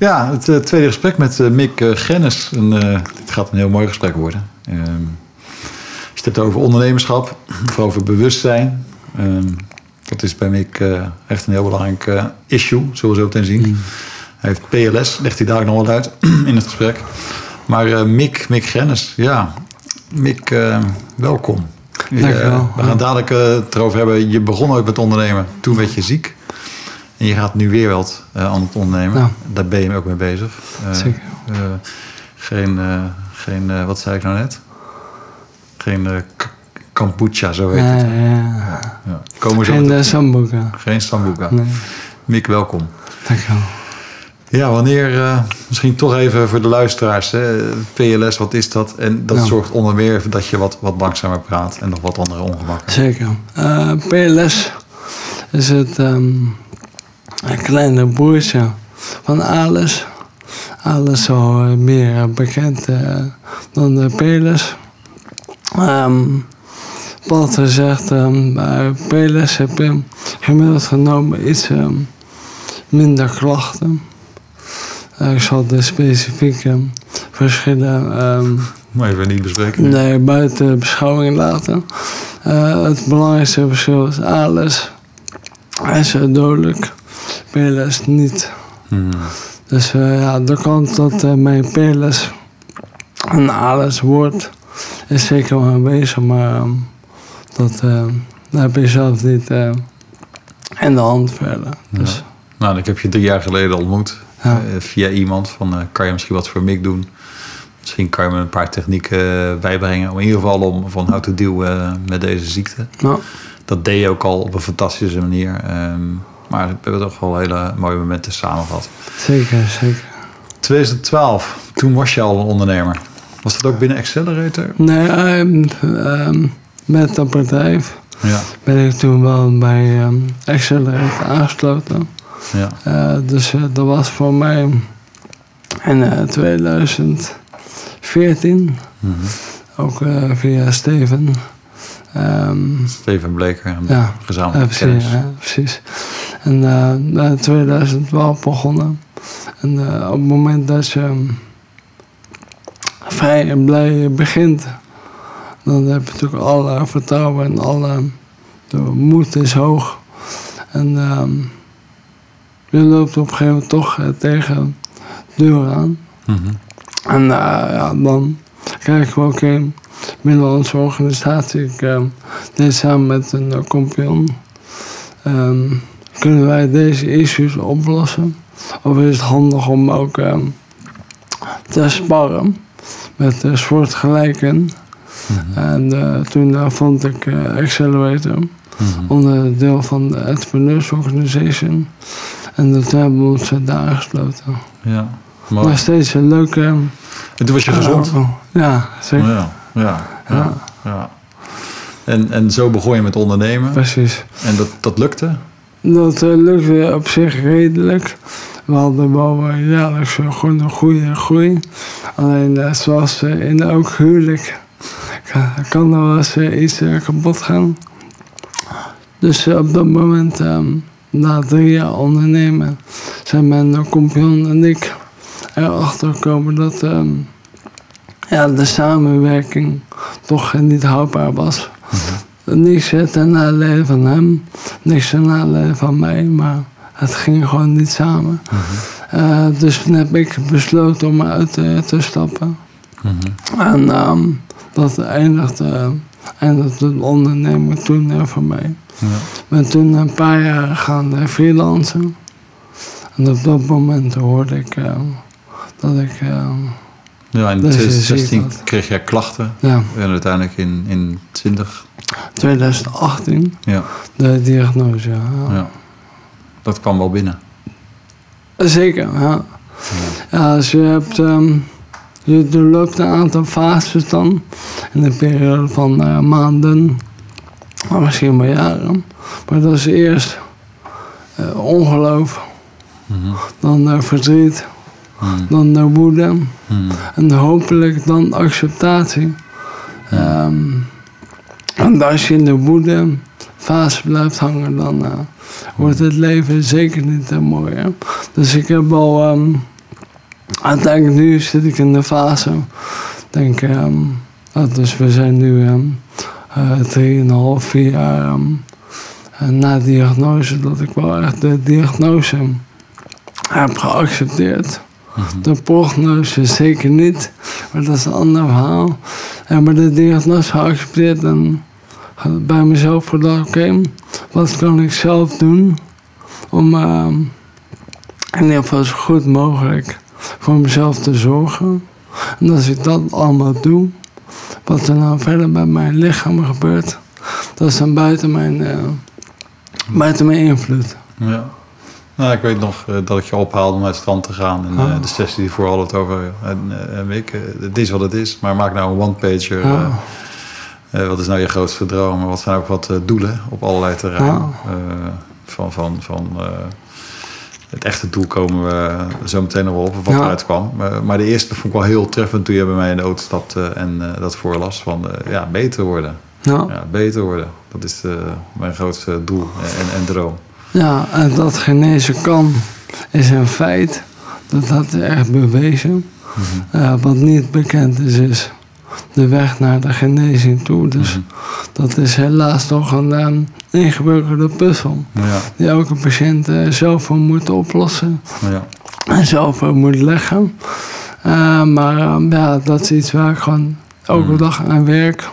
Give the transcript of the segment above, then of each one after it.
Ja, het eh, tweede gesprek met eh, Mick uh, Gennis. En, het gaat een heel mooi gesprek worden. Ehm, als je het hebt over ondernemerschap, of over bewustzijn. Ehm, dat is bij Mick echt een heel belangrijk issue, zullen we zo meteen zien. Mm. Hij heeft PLS, legt hij daar nog wel uit in het gesprek. Maar Mick, Mick Gennis, ja. Mick, welkom. Dankjewel. we gaan dadelijk het erover hebben. Je begon ooit met ondernemen, toen werd je ziek. En je gaat nu weer wat uh, aan het ondernemen. Daar ben je ook mee bezig. Uh, Zeker. Uh, geen, geen wat zei ik nou net? Geen kombucha, zo heet het. Ja, ja. Komen geen sambuca. Geen sambuca. Nee. Mick, welkom. Dankjewel. Ja, wanneer, misschien toch even voor de luisteraars, hè, PLS, wat is dat? En dat zorgt onder meer dat je wat, wat langzamer praat en nog wat andere ongemakken. Zeker. PLS is het um, een kleine broertje van. Alice is al meer bekend uh, dan de Peles. Um, plat gezegd, um, bij Peles heb je gemiddeld genomen iets um, minder klachten. Uh, ik zal de specifieke verschillen um, maar even niet bespreken. Nee, buiten beschouwing laten. Uh, het belangrijkste verschil is Alice. Hij is dodelijk. PLS niet. Hmm. Dus uh, ja, de kans dat uh, mijn PLS een ALS wordt, is zeker wel aanwezig, maar uh, dat, dat heb je zelf niet in de hand verder. Dus. Nou, ik heb je drie jaar geleden ontmoet ja. via iemand van kan je misschien wat voor Mick doen? Misschien kan je me een paar technieken bijbrengen. Om in ieder geval om van how to deal met deze ziekte. Ja. Dat deed je ook al op een fantastische manier. Um, maar we hebben toch wel hele mooie momenten samen gehad. Zeker, zeker. 2012, toen was je al een ondernemer. Was dat ook binnen Accelerator? Nee, um, um, met dat bedrijf ja. ben ik toen wel bij um, Accelerator aangesloten. Ja. Uh, dus uh, dat was voor mij in uh, 2014, mm -hmm. ook via Steven. Steven Bleker, ja, gezamenlijk ja, precies, ja, precies. En uh, in 2012 begonnen. En uh, op het moment dat je um, vrij en blij begint, dan heb je natuurlijk alle vertrouwen en alle de moed is hoog. En um, je loopt op een gegeven moment toch uh, tegen deur aan. Mm -hmm. En ja, dan krijgen we ook een binnen onze organisatie. Ik uh, deed samen met een uh, compagnon. Um, kunnen wij deze issues oplossen? Of is het handig om ook uh, te sparren met uh, soortgelijken? Mm -hmm. En toen vond ik Accelerator, mm -hmm. onderdeel van de Entrepreneurs Organization. En dat hebben we ons daar aangesloten. Ja, mooi. Nog steeds een leuke... En toen was je gezond? Ja, zeker. Ja, ja, ja. ja. En, en zo begon je met ondernemen. Precies. En dat, dat lukte? Dat uh, lukte op zich redelijk. We hadden wel jaarlijks gewoon een goede groei. Alleen zoals in elk huwelijk kan, er wel eens iets kapot gaan. Dus op dat moment, um, na drie jaar ondernemen, zijn mijn compagnon en ik erachter gekomen dat um, ja, de samenwerking toch niet houdbaar was. -hmm. Niks ten nadele van hem, niks ten nadele van mij, maar het ging gewoon niet samen. Mm -hmm. uh, dus toen heb ik besloten om uit te stappen. Mm -hmm. En um, dat eindigde, eindigde het ondernemen toen uh, voor mij. Ja. Ben toen een paar jaar gaan freelancen. En op dat moment hoorde ik dat ik ja, in 2016 kreeg jij klachten. Ja. En uiteindelijk in, in 20... 2018. Ja. De diagnose, ja. ja. Dat kwam wel binnen. Zeker, ja. Ja, dus je hebt... Um, je doorloopt een aantal fases dan. In een periode van uh, maanden. Maar misschien wel jaren. Maar dat is eerst uh, ongeloof. Mm -hmm. Dan uh, verdriet. Mm. Dan de woede. Mm. En hopelijk dan acceptatie. Um, en als je in de woede fase blijft hangen, dan uh, wordt het leven zeker niet uh, mooi. Hè? Dus ik heb al um, uiteindelijk nu zit ik in de fase. Denk, ehm, dat dus we zijn nu ehm eh, drieënhalf, vier jaar ehm, eh, na diagnose, dat ik wel echt de diagnose heb geaccepteerd. De prognose zeker niet, maar dat is een ander verhaal. Ja, maar de diagnose geaccepteerd en bij mezelf gedacht, oké, wat kan ik zelf doen om ehm, in ieder geval zo goed mogelijk voor mezelf te zorgen. En als ik dat allemaal doe, wat er nou verder bij mijn lichaam gebeurt, dat is dan buiten mijn, eh, buiten mijn invloed. Ja. Nou, ik weet nog eh, dat ik je ophaalde om uit het strand te gaan. En Ah. eh, de sessie die voor hadden het over. En, eh, en ik, het is wat het is, maar maak nou een one-pager. Ah. wat is nou je grootste droom? Wat zijn ook wat doelen op allerlei terreinen? Ah. Van van, van het echte doel komen we zo meteen nog wel op, wat Ja. eruit kwam. Maar, maar de eerste vond ik wel heel treffend toen je bij mij in de auto stapte en dat voorlas. Van ja, beter worden. Ja. Ja, beter worden. Dat is mijn grootste doel en, en droom. Ja, en dat genezen kan, is een feit. Dat dat is echt bewezen. Eh, wat niet bekend is, is de weg naar de genezing toe. Dus dat is helaas toch een ehm, ingewikkelde puzzel. Ja, Die elke patiënt eh, zelf moet oplossen ja. en zelf moet leggen. Eh, maar ehm, ja, dat is iets waar ik gewoon elke Mhm. dag aan werk.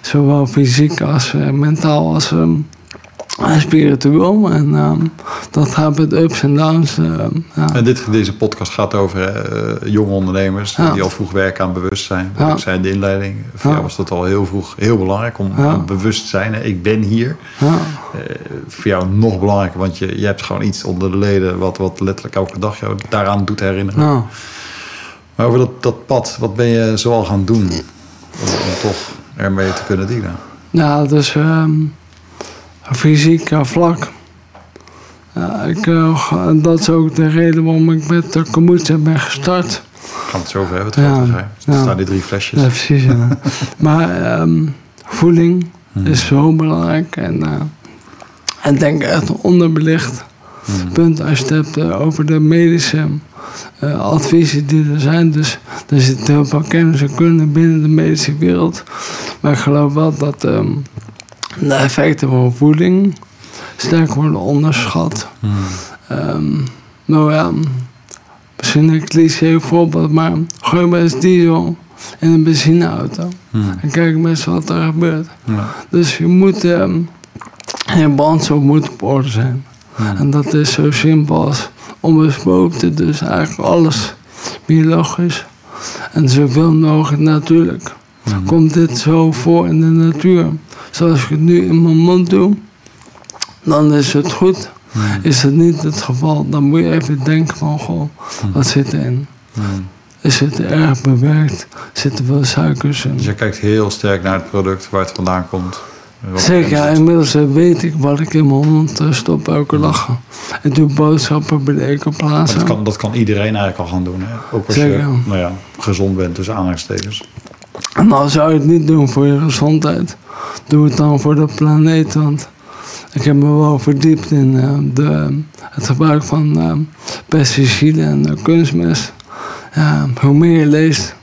Zowel fysiek als mentaal als en spiritueel. En ehm, dat gaat met ups en downs. ehm, ja. En dit, deze podcast gaat over eh, jonge ondernemers Ja. die al vroeg werken aan bewustzijn. Ja. Ik zei in de inleiding, voor jou was dat al heel vroeg heel belangrijk om, bewust te zijn. Hè? Ik ben hier. Eh, voor jou nog belangrijker, want je, je hebt gewoon iets onder de leden wat, wat letterlijk elke dag jou daaraan doet herinneren. Maar over dat, dat pad, wat ben je zoal gaan doen om, toch ermee te kunnen dealen? Ja, dus ehm fysiek eh, vlak. Ja, ik, eh, ga- dat is ook de reden waarom ik met de kombucha ben gestart. Gaan we het zo over hebben, het Ja. Er ja. staan die drie flesjes. Ja, precies. ja. maar ehm, voeding is zo belangrijk. En uh, ik denk echt onderbelicht Hmm. punt als je het hebt eh, over de medische eh, adviezen die er zijn. Dus er zit heel veel kennis en kunde binnen de medische wereld. Maar ik geloof wel dat ehm, de effecten van voeding sterk worden onderschat. Hmm. Ehm, nou ja, misschien een cliché voorbeeld, maar gooi maar eens diesel in een benzineauto. Hmm. En kijk maar eens wat er gebeurt. Ja. Dus je moet, ehm je brandstof moet op orde zijn. Hmm. En dat is zo simpel als onbespoten, dus eigenlijk alles biologisch. En zoveel mogelijk natuurlijk. Komt dit zo voor in de natuur, zoals ik het nu in mijn mond doe, dan is het goed. Is het niet het geval, dan moet je even denken van, goh, wat zit erin? Hmm. Is het erg bewerkt? Zitten veel suikers in? Dus je kijkt heel sterk naar het product, waar het vandaan komt. Zeker, ja, inmiddels weet ik wat ik in mijn mond eh, stop elke dag. Ik doe boodschappen bij de Ecoplaza. dat, kan, dat kan iedereen eigenlijk al gaan doen. Hè? Ook als Zeker. je nou ja, gezond bent, tussen aanhalingstekens. En dan zou je het niet doen voor je gezondheid. Doe het dan voor de planeet. Want ik heb me wel verdiept in eh, de, het gebruik van eh, pesticiden en eh, kunstmest. Ja, hoe meer je leest,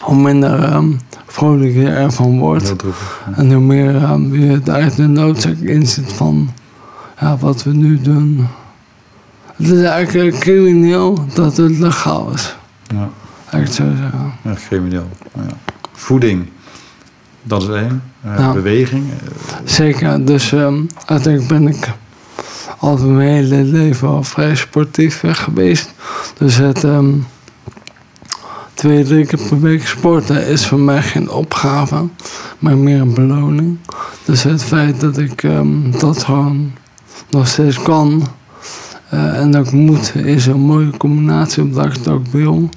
hoe minder eh, vrolijk je ervan wordt. En hoe meer eh, je het uit de noodzaak inzit van ja, wat we nu doen. Het is eigenlijk crimineel dat het legaal is. Ja, ik zo zeggen. echt crimineel. Ja. Voeding, dat is één. Eh. Beweging. Zeker, dus ehm, uiteindelijk ben ik altijd mijn hele leven al vrij sportief geweest. Dus het ehm, twee, drie keer per week sporten is voor mij geen opgave, maar meer een beloning. Dus het feit dat ik ehm, dat gewoon nog steeds kan eh, en ook moet, is een mooie combinatie omdat ik het ook wil.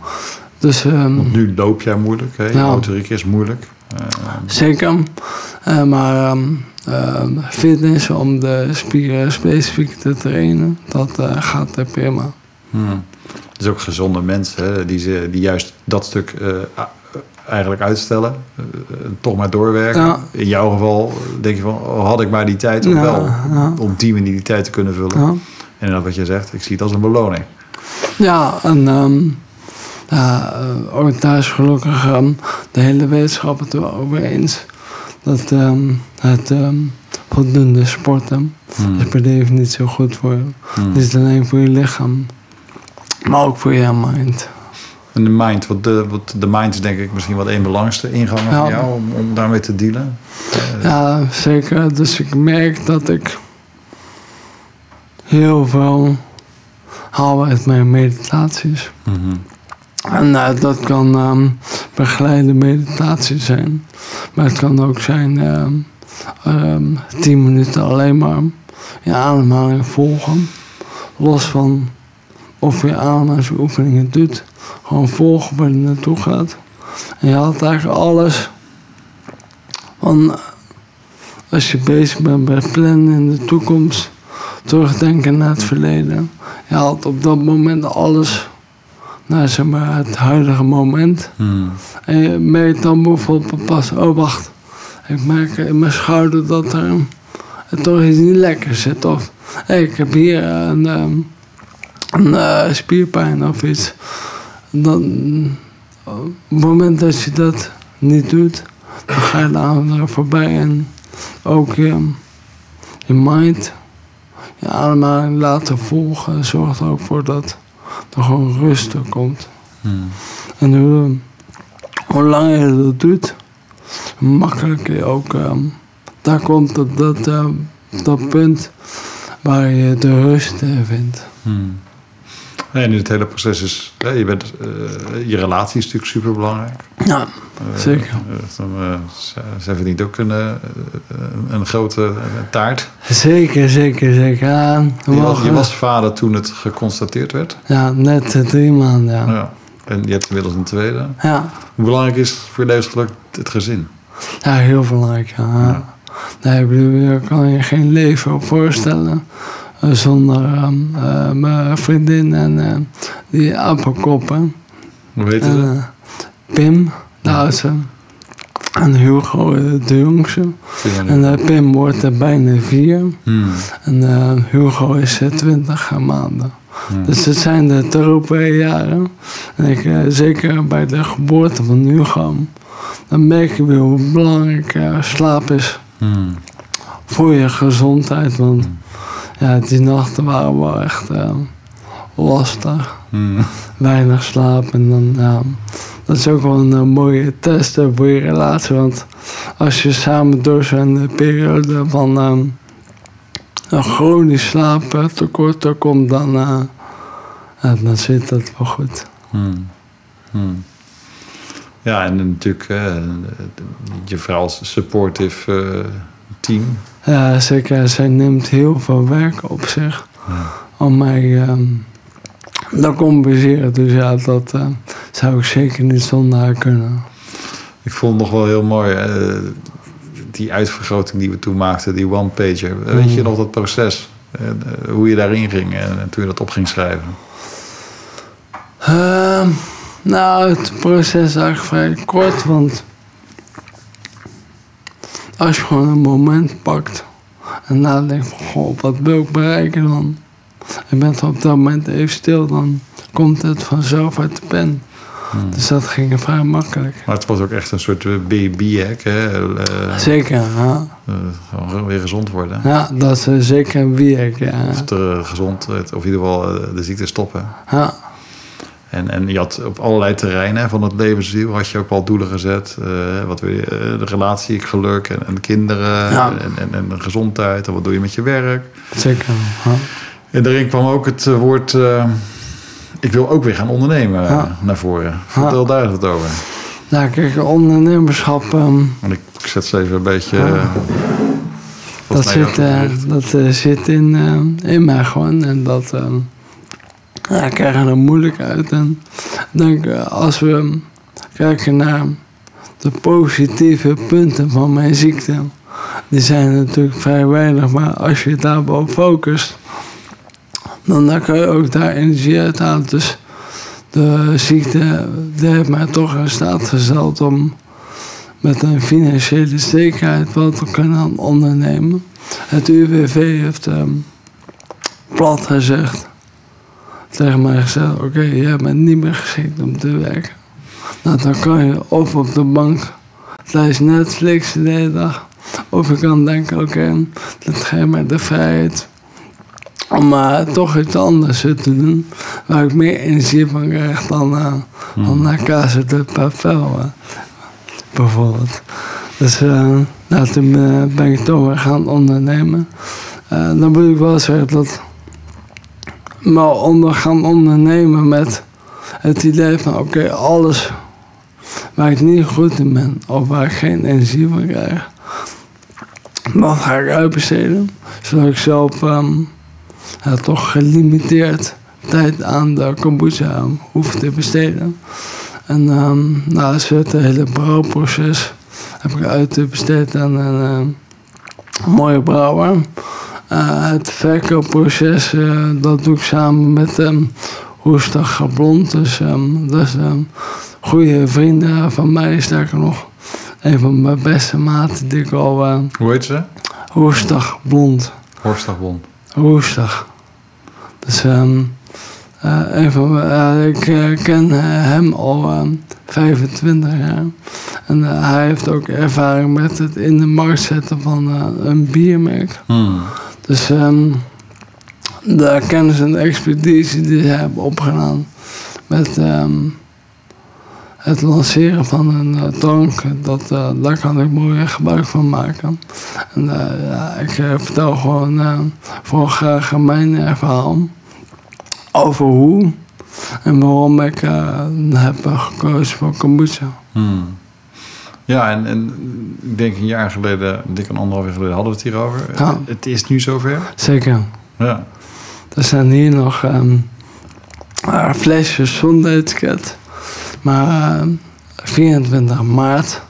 Dus nu loop jij moeilijk. Hè? Je motoriek is moeilijk. Eh, Zeker. Eh, maar ehm, ehm, fitness om de spieren specifiek te trainen, dat eh, gaat prima. hmm. Dus ook gezonde mensen hè, die, ze, die juist dat stuk eigenlijk uitstellen. toch maar doorwerken. Ja. In jouw geval denk je van, oh, had ik maar die tijd om Ja, wel ja. op die manier die tijd te kunnen vullen. En dat wat je zegt, ik zie het als een beloning. ja en ehm, uh, ook daar is gelukkig um, de hele wetenschap het erover eens dat um, het um, voldoende sporten Hmm. is per definitie goed voor je. Hmm. Niet alleen voor je lichaam, maar ook voor je mind. En de mind, wat de, wat de mind is denk ik misschien wel een belangrijkste ingang Ja. van jou om, om daarmee te dealen. Eh, Ja, zeker. Dus ik merk dat ik heel veel haal uit mijn meditaties. mhm. En eh, dat kan ehm, begeleide meditatie zijn. Maar het kan ook zijn ehm ehm, 10 minuten alleen maar je ademhaling volgen. Los van of je ademhalingsoefeningen doet. Gewoon volgen waar je naartoe gaat. En je haalt eigenlijk alles van eh, als je bezig bent met plannen in de toekomst, terugdenken naar het verleden. Je haalt op dat moment alles naar zeg maar, het huidige moment. Hmm. En je merkt dan bijvoorbeeld pas, oh wacht, ik merk in mijn schouder dat er er toch iets niet lekker zit. Of hey, ik heb hier een, ehm, een eh, spierpijn of iets. Dan, op het moment dat je dat niet doet, dan ga je de anderen voorbij. En ook je, je mind, je ademhaling laten volgen, zorgt er ook voor dat er gewoon rust komt. Hmm. En hoe, hoe langer je dat doet, hoe makkelijker je ook ehm, daar komt op dat, ehm, dat punt waar je de rust eh, vindt. Hmm. Nee, en in het hele proces is, ja, je, bent, eh, je relatie is natuurlijk super belangrijk. Ja, zeker. zij verdient ook een, eh, een grote eh, taart. Zeker, zeker, zeker. Ja, Je was, mogen- je was vader toen het geconstateerd werd. ja net eh, drie maanden. Ja. Ja. En je hebt inmiddels een tweede. Ja. Hoe belangrijk is voor je levensgeluk het gezin? Ja, heel belangrijk. Ja. Ja. Nee, ik bedoel, je kan je geen leven voorstellen eh, zonder ehm, eh, mijn vriendin en eh, die appelkoppen. Hoe heet eh, Pim, de oudste. En Hugo, eh, de jongste. En eh, Pim wordt er bijna vier. Hmm. En eh, Hugo is eh, twintig maanden. Hmm. Dus het zijn de tropen jaren. En ik, eh, zeker bij de geboorte van Hugo, dan merk je weer hoe belangrijk eh, slaap is Hmm. voor je gezondheid. Want ja, die nachten waren wel echt eh, lastig. Hmm. Weinig slaap. En dan, ja, dat is ook wel een eh, mooie test eh, voor je relatie. Want als je samen door zo'n periode van ehm, een chronisch slaaptekort komt, dan, ja, dan zit dat wel goed. Hmm. Hmm. Ja, en natuurlijk je vrouw als supportive team. Ja, zeker. Zij neemt heel veel werk op zich Ja. om mij te compenseren. Dus ja, dat eh, zou ik zeker niet zonder haar kunnen. Ik vond het nog wel heel mooi, eh, die uitvergroting die we toen maakten, die one-pager. Weet je Hmm. nog dat proces? Eh, hoe je daarin ging en, en toen je dat op ging schrijven? Ehm, nou, het proces is eigenlijk vrij kort, want als je gewoon een moment pakt en nadenkt van, goh, wat wil ik bereiken dan? En bent op dat moment even stil, dan komt het vanzelf uit de pen. Hmm. Dus dat ging vrij makkelijk. Maar het was ook echt een soort baby-hack, hè? Eh, Zeker, ja. eh, gewoon weer gezond worden. Ja, dat is eh, zeker een werk, ja. Of gezond, of in ieder geval eh, de ziekte stoppen. Ja, En, en je had op allerlei terreinen van het levenswiel had je ook wel doelen gezet. Eh, wat wil je, eh, de relatie, geluk en, en kinderen Ja. en, en, en de gezondheid. En wat doe je met je werk? zeker. Ja. En daarin kwam ook het eh, woord... ik wil ook weer gaan ondernemen Ja. naar voren. Vertel daar eens wat over. Nou, kijk, ondernemerschap, ehm, Want ik, ik zet ze even een beetje... Ja. dat, zit, dat zit in, eh, in mij gewoon. En dat ehm, ja, ik krijg er moeilijk uit. En denk, eh, als we kijken naar de positieve punten van mijn ziekte, die zijn natuurlijk vrij weinig. Maar als je daarop focust, dan, dan kan je ook daar energie uit halen. Dus de ziekte die heeft mij toch in staat gesteld om met een financiële zekerheid wel te kunnen ondernemen. Het UWV heeft ehm, plat gezegd tegen mij gezegd: Oké, jij bent niet meer geschikt om te werken. Nou, dan kan je of op de bank tijdens Netflix de hele dag. Of je kan denken: Oké, dat geeft mij de vrijheid om uh, toch iets anders te doen. Waar ik meer energie van krijg dan, uh, dan naar Casa de Papel. Uh, bijvoorbeeld. Dus nou, toen ben ik toch weer gaan ondernemen. dan moet ik wel zeggen dat maar onder gaan ondernemen met het idee van oké, alles waar ik niet goed in ben of waar ik geen energie van krijg, dan ga ik uitbesteden. Zodat ik zelf ja, toch gelimiteerd tijd aan de kombucha hoef te besteden. En um, nou, het hele brouwproces heb ik uit te aan een uh, mooie brouwer. Uh, het verkoopproces, uh, dat doe ik samen met um, Roestig Blond. Dus um, dat is um, goede vrienden van mij, sterker nog. Een van mijn beste maten die ik al... Uh, Hoe heet ze? Roestig Blond. Roestig Blond. Roestig. Dus um, een van, ik ken hem al 25 jaar. En hij heeft ook ervaring met het in de markt zetten van een biermerk. Hmm. Dus um, de kennis en de expeditie die ze hebben opgedaan met um, het lanceren van een uh, dat, uh, daar kan ik mooi gebruik van maken. En uh, ja, ik vertel gewoon vooral graag mijn verhaal over hoe en waarom ik heb gekozen voor kombucha. Hmm. Ja, en, en ik denk een jaar geleden, dik een anderhalf jaar geleden, hadden we het hierover. Ja. Het is nu zover. Zeker. Ja. Er zijn hier nog um, flesjes zonder etiket. Maar uh, 24 maart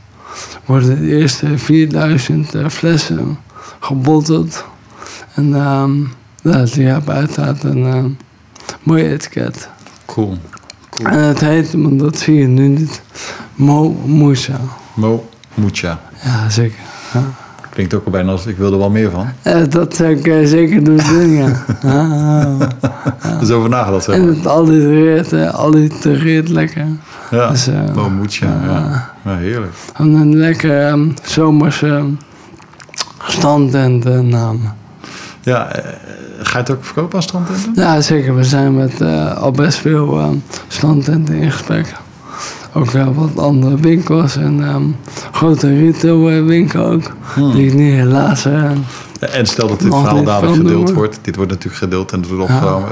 worden de eerste 4000 uh, flessen gebotteld. En um, ja, die hebben uiteraard een uh, mooi etiket. Cool. cool. En het heet, want dat zie je nu niet, Mo Musa. Mo Mucha. Ja, zeker. Ja. Klinkt ook al bijna als ik wil er wel meer van. Uh, dat zou ik uh, zeker doen, ja. ja. Dus over nagedacht zeg En het allitereert, uh, allitereert lekker. Ja, Dus, uh, Mo Mucha, ja. ja. heerlijk. En een lekker um, zomerse stand en naam. Ja, ga je het ook verkopen als strandtenten? Ja, zeker. We zijn met al best veel strandtenten in gesprek ook wel wat andere winkels en um, grote retailwinkel ook. Hmm. Die ik nu helaas. Uh, en stel dat dit verhaal niet dadelijk gedeeld doen. wordt. Dit wordt natuurlijk gedeeld en het wordt opgenomen.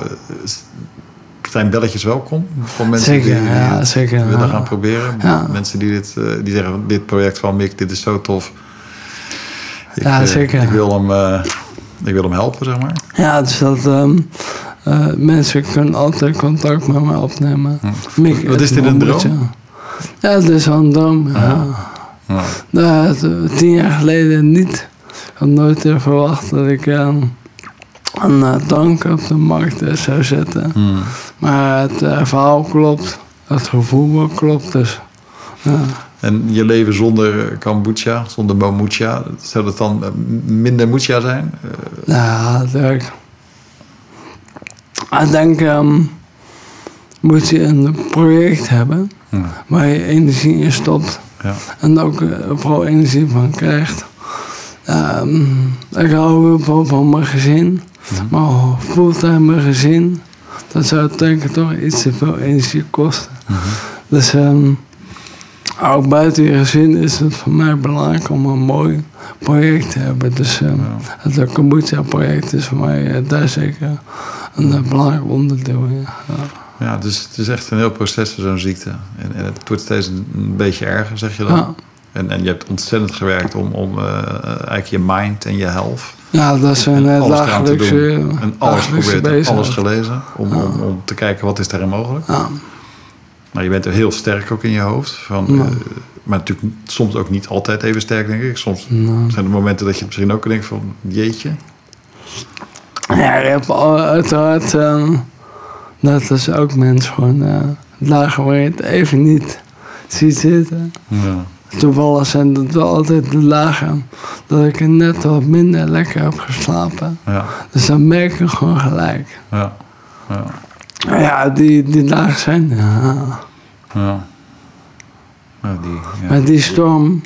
Zijn belletjes welkom voor mensen Zeker, die, ja, het zeker, willen ja. gaan proberen? Ja. Mensen die, dit, eh, die zeggen, dit project van Mick, dit is zo tof. Ik, Ja, eh, zeker. Ik wil, hem, eh, ik wil hem helpen, zeg maar. Ja, dus dat ehm, eh, mensen kunnen altijd contact met mij opnemen. Mick, Hm. Wat het is dit, een droom? Ja, het is wel een droom. Ja. Ja. Het, eh, tien jaar geleden niet. Ik had nooit eh, verwacht dat ik ehm, een uh, drank op de markt eh, zou zetten. Hmm. Maar het eh, verhaal klopt, het gevoel klopt dus. Ja. En je leven zonder kombucha, zonder momucha, zou dat dan eh, minder mucha zijn? Eh, Ja, leuk. Ik denk, ehm, moet je een project hebben ja. waar je energie in stopt Ja. en ook eh, vooral energie van krijgt. Ehm, ik hou heel veel van mijn gezin, maar fulltime mijn gezin, dat zou denk ik toch iets te veel energie kosten. Dus ehm, ook buiten je gezin is het voor mij belangrijk om een mooi project te hebben. Dus ehm, het kombucha project is voor mij eh, daar zeker een eh, belangrijk onderdeel in. Ja. Ja, dus het is echt een heel proces voor zo'n ziekte. En, en het wordt steeds een, een beetje erger, zeg je dan. Ja. En, en je hebt ontzettend gewerkt om, om eh, eigenlijk je mind en je health. ja, dat is een uh, te dagelijkse, doen. En alles geprobeerd, alles gelezen. Om, om, om te kijken wat is daarin mogelijk. Ja. Maar je bent er heel sterk ook in je hoofd. Van, Ja. eh, maar natuurlijk soms ook niet altijd even sterk, denk ik. Soms zijn er momenten dat je misschien ook denkt van... Jeetje. Ja, je hebt al- uiteraard, ehm, dat is ook mensen gewoon eh, dagen waar je het even niet ziet zitten. Ja. Toevallig zijn het wel altijd de dagen dat ik er net wat minder lekker heb geslapen. Ja. Dus dan merk ik gewoon gelijk. Ja. ja. Ja, die, die dagen zijn. Ja. Ja. Ja, die. Maar die storm,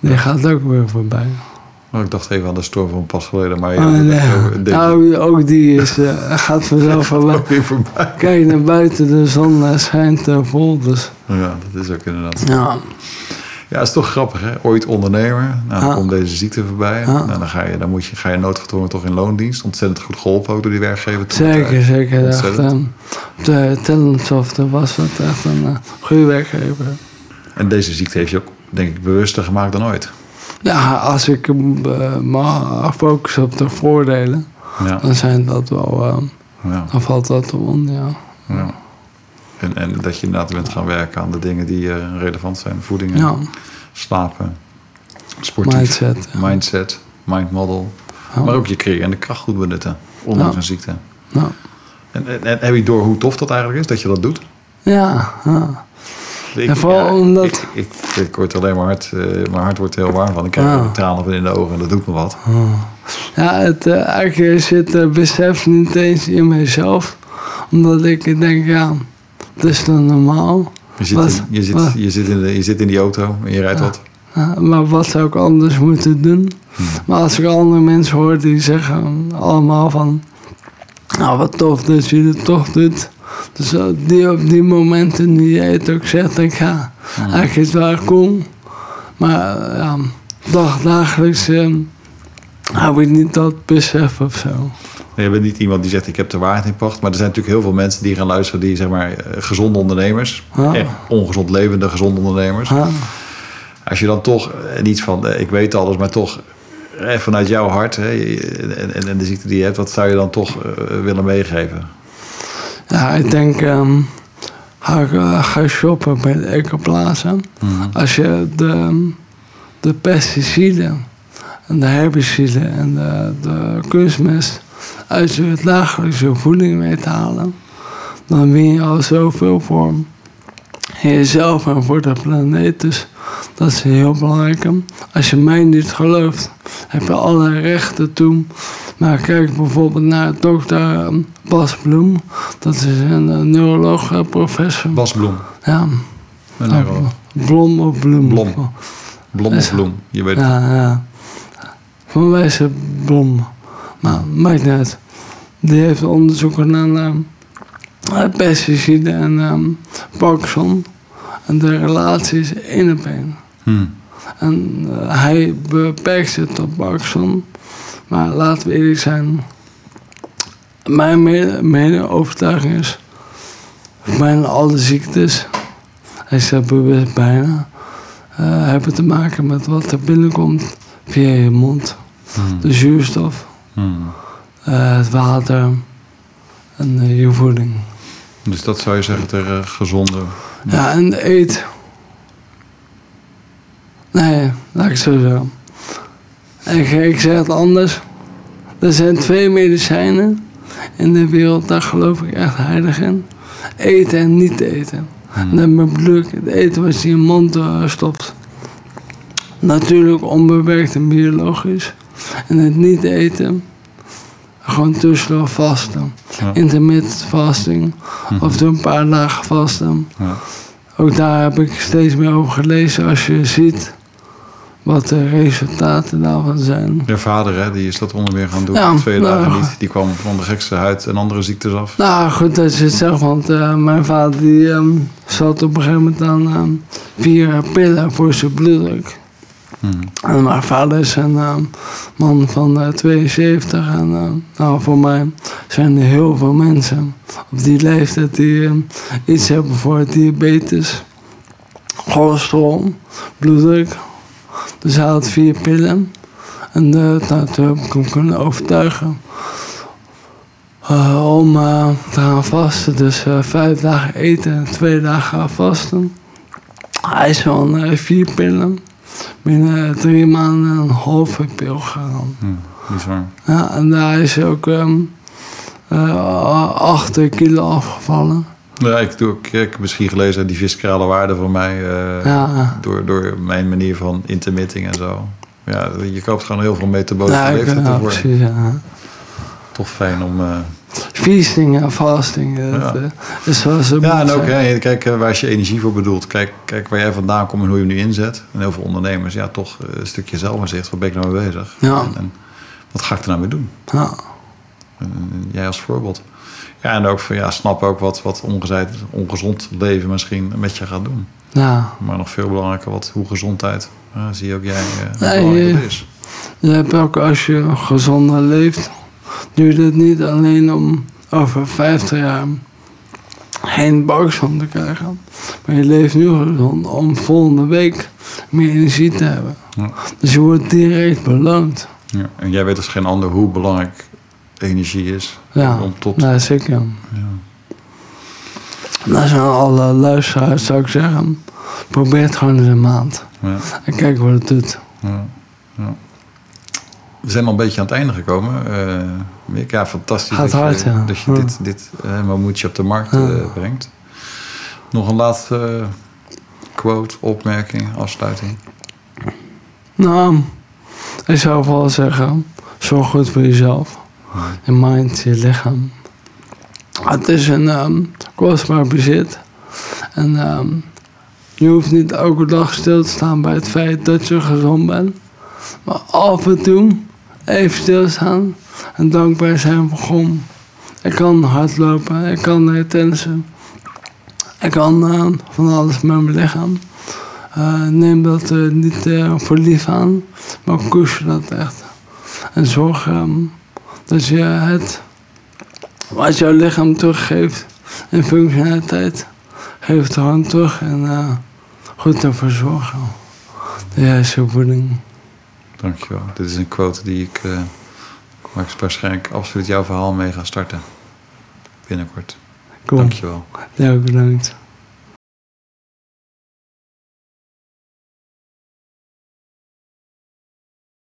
die gaat ook weer voorbij. Oh, ik dacht even aan de storm van pas geleden, maar Oh, ja, nee. dat- deze Nou, ook die is, eh, gaat vanzelf ook weer voorbij. Kijk naar buiten, de zon eh, schijnt eh, vol. Dus Ja, dat is ook inderdaad. ja, Ja, het is toch grappig, hè? Ooit ondernemer. Nou, dan komt deze ziekte voorbij. Ja. Nou, dan ga je, dan moet je, ga je noodgedwongen toch in loondienst. Ontzettend goed geholpen ook door die werkgever. zeker, zeker. Echt, eh, de Talentsoft was dat echt een eh, goede werkgever. En deze ziekte heeft je ook, denk ik, bewuster gemaakt dan ooit. Ja, als ik eh, me focus op de voordelen, Ja, dan zijn dat wel, eh, ja, dan valt dat om, ja. ja. En, en dat je inderdaad bent gaan werken aan de dingen die eh, relevant zijn. Voeding, en Ja, slapen, sportief, mindset. mindset, mindmodel. Maar ook je creërende kracht goed benutten, ondanks Ja. een ziekte. Ja. En, en, en heb je door hoe tof dat eigenlijk is, dat je dat doet? Ja, ja. Ik, En vooral omdat- Ik, ik, ik word alleen maar hard, eh, mijn hart wordt heel warm van. Ik krijg ook tranen van in de ogen en dat doet me wat. Ja, het, eh, eigenlijk zit het besef niet eens in mezelf. Omdat ik denk, ja, het is dan normaal. Je zit, Wat? in, je, zit, Wat? je, zit in de, je zit in die auto en je rijdt wat. Ja, maar wat zou ik anders moeten doen? Maar als ik andere mensen hoor die zeggen allemaal van... Nou, wat tof dat je het toch doet. Dus die, op die momenten die jij het ook zegt, ik, ja, eigenlijk wel cool. Maar ja, dag, dagelijks eh, heb ik niet dat besef of zo. Je bent niet iemand die zegt ik heb de waarheid in pacht. Maar er zijn natuurlijk heel veel mensen die gaan luisteren die zeg maar eh, gezonde ondernemers. Ja. Echt ongezond levende gezonde ondernemers. Ja, Als je dan toch eh, niet van eh, ik weet alles, maar toch eh, vanuit jouw hart hè, en, en, en de ziekte die je hebt. Wat zou je dan toch willen meegeven? Ja ik denk, ehm, ga, ik, ga shoppen bij de Ecoplaza. Als je de, de pesticiden en de herbiciden en de, de kunstmest uit je dagelijkse voeding weet te halen, dan win je al zoveel voor jezelf en voor de planeet. Dus dat is heel belangrijk. Als je mij niet gelooft, heb je alle rechten toe. Maar kijk bijvoorbeeld naar dokter ehm, Bas Bloem. Dat is een eh, neuroloog eh, professor. Bas Bloem. Ja, Een. Blom of Bloem. Blom. Blom of Bloem. Je weet het. Ja, ja. Van het Blom. Maar maakt niet uit. Die heeft onderzoek gedaan naar pesticiden en ehm Parkinson. En de relatie is één op één. Hmm. En eh, hij beperkt zich tot Parkinson. Maar laten we eerlijk zijn. Mijn me- mede overtuiging is. Bijna alle ziektes. Hij zegt bijna. eh, hebben te maken met wat er binnenkomt via je mond. Hmm. De zuurstof, Hmm. eh, het water en eh, je voeding. Dus dat zou je zeggen tegen gezonde. Ja, en eet. Nee, laat ik het zo zeggen. Ik, ik zeg het anders. Er zijn twee medicijnen in de wereld, daar geloof ik echt heilig in. Eten en niet eten. En dan bedoel ik het eten wat je in je mond eh, stopt. Natuurlijk onbewerkt en biologisch. En het niet eten, gewoon tussendoor vasten. Ja. Intermittent fasting. Of doe een paar dagen vasten. Ja. Ook daar heb ik steeds meer over gelezen. Als je ziet wat de resultaten daarvan zijn. Je vader, hè, die is dat onder meer gaan doen. Ja, Twee nou, dagen niet. Die kwam van de gekste huid en andere ziektes af. Nou, goed dat je het zegt, want eh, mijn vader die, ehm, zat op een gegeven moment aan ehm, vier pillen voor zijn bloeddruk. Hmm. En mijn vader is een ehm, man van eh, 72 en ehm, nou, voor mij zijn er heel veel mensen op die leeftijd die ehm, iets hebben voor diabetes, cholesterol, bloeddruk. Dus hij had vier pillen. En eh, toen heb ik hem kunnen overtuigen eh, om eh, te gaan vasten. Dus eh, vijf dagen eten en twee dagen gaan vasten. Hij is van eh, vier pillen. Binnen drie maanden een halve pil gegaan. Bizar. Ja, en daar is ook ehm eh, acht kilo afgevallen. Ja, ik, doe, ik, ik heb misschien gelezen die viscerale waarde van mij. eh, Ja. door, door mijn manier van intermitting en zo. Ja, je koopt gewoon heel veel metabolische Ja, leeftijd ja, ervoor. precies. Ja. Toch fijn om... eh, feasting en fasting. Dat Ja. eh, is zoals het Ja, en ook, hè, kijk, eh, waar is je energie voor bedoeld? Kijk, kijk waar jij vandaan komt en hoe je hem nu inzet. En heel veel ondernemers, ja, toch eh, een stukje zelfinzicht. Waar ben ik nou mee bezig? Ja. En, en wat ga ik er nou mee doen? Ja. En, jij als voorbeeld. Ja, en ook van, ja, snap ook wat, wat ongezond, ongezond leven misschien met je gaat doen. ja. Maar nog veel belangrijker, wat, hoe gezondheid, ja, zie ook jij eh, hoe Nee, eh, is. Je hebt ook als je gezonder leeft, je het niet alleen om over 50 jaar geen buikzond te krijgen. Maar je leeft nu gezond om volgende week meer energie te hebben. Ja. Dus je wordt direct beloond. Ja. En jij weet als geen ander hoe belangrijk energie is. Ja, Om tot, nou, zeker. ja. Nou zijn alle luisteraars, zou ik zeggen, probeer het gewoon eens een maand. Ja. En kijk wat het doet. Ja, ja. We zijn al een beetje aan het einde gekomen. Eh, ja, fantastisch Gaat dat, hard, je, ja. dat je Ja. dit, dit eh, mammoetje op de markt Ja. eh, brengt. Nog een laatste quote, opmerking, afsluiting. Nou, ik zou vooral zeggen, zorg goed voor jezelf. Je mind, je lichaam. Het is een ehm, kostbaar bezit. En ehm, je hoeft niet elke dag stil te staan bij het feit dat je gezond bent. Maar af en toe even stilstaan en dankbaar zijn voor gewoon. Ik kan hardlopen, ik kan tennissen. Ik kan eh, van alles met mijn lichaam. Eh, neem dat eh, niet voor lief aan, maar koester dat echt. En zorg dat je het, wat jouw lichaam teruggeeft in functionaliteit, geef het gewoon terug en goed ervoor zorgen. De juiste voeding. Dankjewel. Dit is een quote die ik, waar ik waarschijnlijk absoluut jouw verhaal mee ga starten. Binnenkort. Cool. Dankjewel. Ja, bedankt.